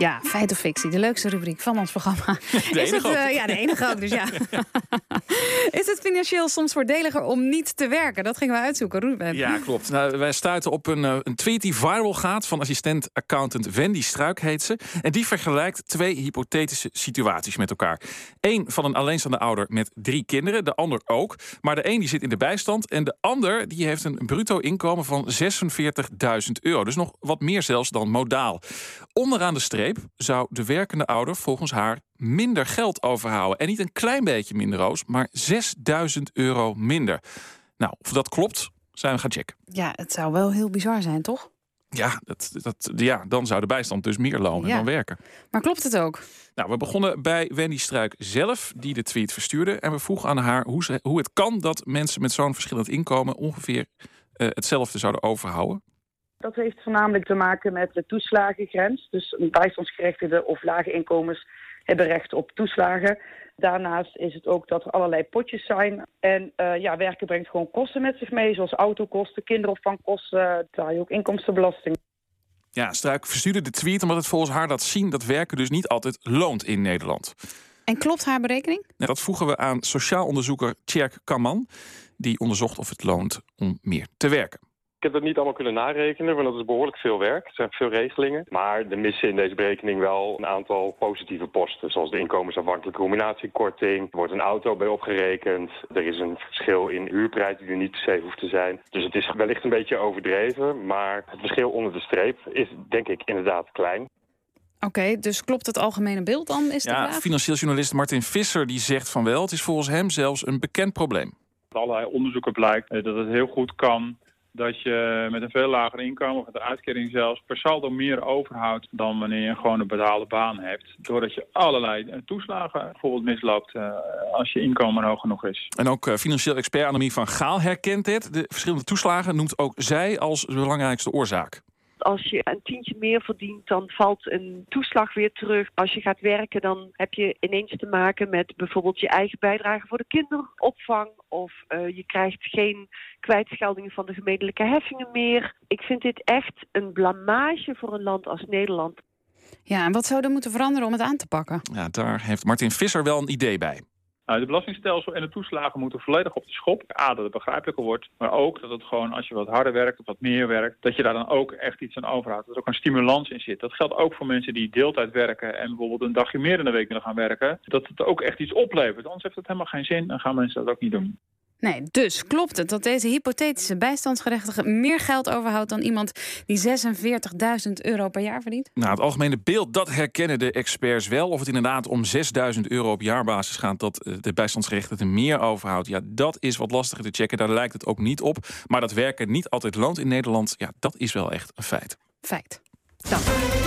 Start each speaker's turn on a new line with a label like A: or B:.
A: Ja, feit of fictie, de leukste rubriek van ons programma.
B: De
A: is
B: enige
A: het,
B: ook.
A: eh, ja, de enige ook, dus ja. is het financieel soms voordeliger om niet te werken? Dat gingen we uitzoeken, Ruben.
B: Ja, klopt. Nou, wij stuiten op een, eh, een tweet die viral gaat van assistent-accountant Wendy Struik heet ze. En die vergelijkt twee hypothetische situaties met elkaar. Eén van een alleenstaande ouder met drie kinderen, de ander ook. Maar de een die zit in de bijstand en de ander die heeft een bruto inkomen van 46.000 euro. Dus nog wat meer zelfs dan modaal. Onderaan de streep zou de werkende ouder volgens haar minder geld overhouden. En niet een klein beetje minder, Roos, maar 6000 euro minder. Nou, of dat klopt, zijn we gaan checken.
A: Ja, het zou wel heel bizar zijn, toch?
B: Ja, dat, dat, ja, dan zou de bijstand dus meer lonen
A: Ja.
B: dan werken.
A: Maar klopt het ook?
B: Nou, we begonnen bij Wendy Struik zelf, die de tweet verstuurde. En we vroegen aan haar hoe, ze, hoe het kan dat mensen met zo'n verschillend inkomen ongeveer eh, hetzelfde zouden overhouden.
C: Dat heeft voornamelijk te maken met de toeslagengrens. Dus bijstandsgerechtigden of lage inkomens hebben recht op toeslagen. Daarnaast is het ook dat er allerlei potjes zijn. En eh, ja, werken brengt gewoon kosten met zich mee, zoals autokosten, kinderopvangkosten. Betaal je ook inkomstenbelasting.
B: Ja, Struik verstuurde de tweet omdat het volgens haar laat zien dat werken dus niet altijd loont in Nederland.
A: En klopt haar berekening?
B: Nou, dat vroegen we aan sociaal onderzoeker Tjerk Kamman. Die onderzocht of het loont om meer te werken.
D: Ik heb dat niet allemaal kunnen narekenen, want dat is behoorlijk veel werk. Er zijn veel regelingen. Maar er missen in deze berekening wel een aantal positieve posten. Zoals de inkomensafhankelijke combinatiekorting. Er wordt een auto bij opgerekend. Er is een verschil in huurprijs die er niet per se hoeft te zijn. Dus het is wellicht een beetje overdreven. Maar het verschil onder de streep is denk ik inderdaad klein.
A: Oké, dus klopt het algemene beeld dan, is de
B: Ja,
A: vraag?
B: financieel journalist Martin Visser die zegt van wel. Het is volgens hem zelfs een bekend probleem.
E: Uit allerlei onderzoeken blijkt eh, dat het heel goed kan dat je met een veel lager inkomen, of met een uitkering zelfs, per saldo meer overhoudt dan wanneer je gewoon een betaalde baan hebt. Doordat je allerlei eh, toeslagen bijvoorbeeld misloopt eh, als je inkomen hoog genoeg is.
B: En ook eh, financieel expert Annemie van Gaal herkent dit. De verschillende toeslagen noemt ook zij als de belangrijkste oorzaak.
F: Als je een tientje meer verdient, dan valt een toeslag weer terug. Als je gaat werken, dan heb je ineens te maken met bijvoorbeeld je eigen bijdrage voor de kinderopvang. Of eh, je krijgt geen kwijtscheldingen van de gemeentelijke heffingen meer. Ik vind dit echt een blamage voor een land als Nederland.
A: Ja, en wat zou er moeten veranderen om het aan te pakken?
B: Ja, daar heeft Martin Visser wel een idee bij.
E: Nou, de belastingstelsel en de toeslagen moeten volledig op de schop. A, dat het begrijpelijker wordt, maar ook dat het gewoon als je wat harder werkt of wat meer werkt, dat je daar dan ook echt iets aan overhoudt. Dat er ook een stimulans in zit. Dat geldt ook voor mensen die deeltijd werken en bijvoorbeeld een dagje meer in de week willen gaan werken. Dat het ook echt iets oplevert. Anders heeft het helemaal geen zin en gaan mensen dat ook niet doen.
A: Nee, dus klopt het dat deze hypothetische bijstandsgerechtige meer geld overhoudt dan iemand die 46.000 euro per jaar verdient?
B: Nou, het algemene beeld, dat herkennen de experts wel. Of het inderdaad om 6000 euro op jaarbasis gaat... dat eh, de bijstandsgerechtigde meer overhoudt. Ja, dat is wat lastiger te checken. Daar lijkt het ook niet op. Maar dat werken niet altijd loont in Nederland... ja, dat is wel echt een feit.
A: Feit. Dan.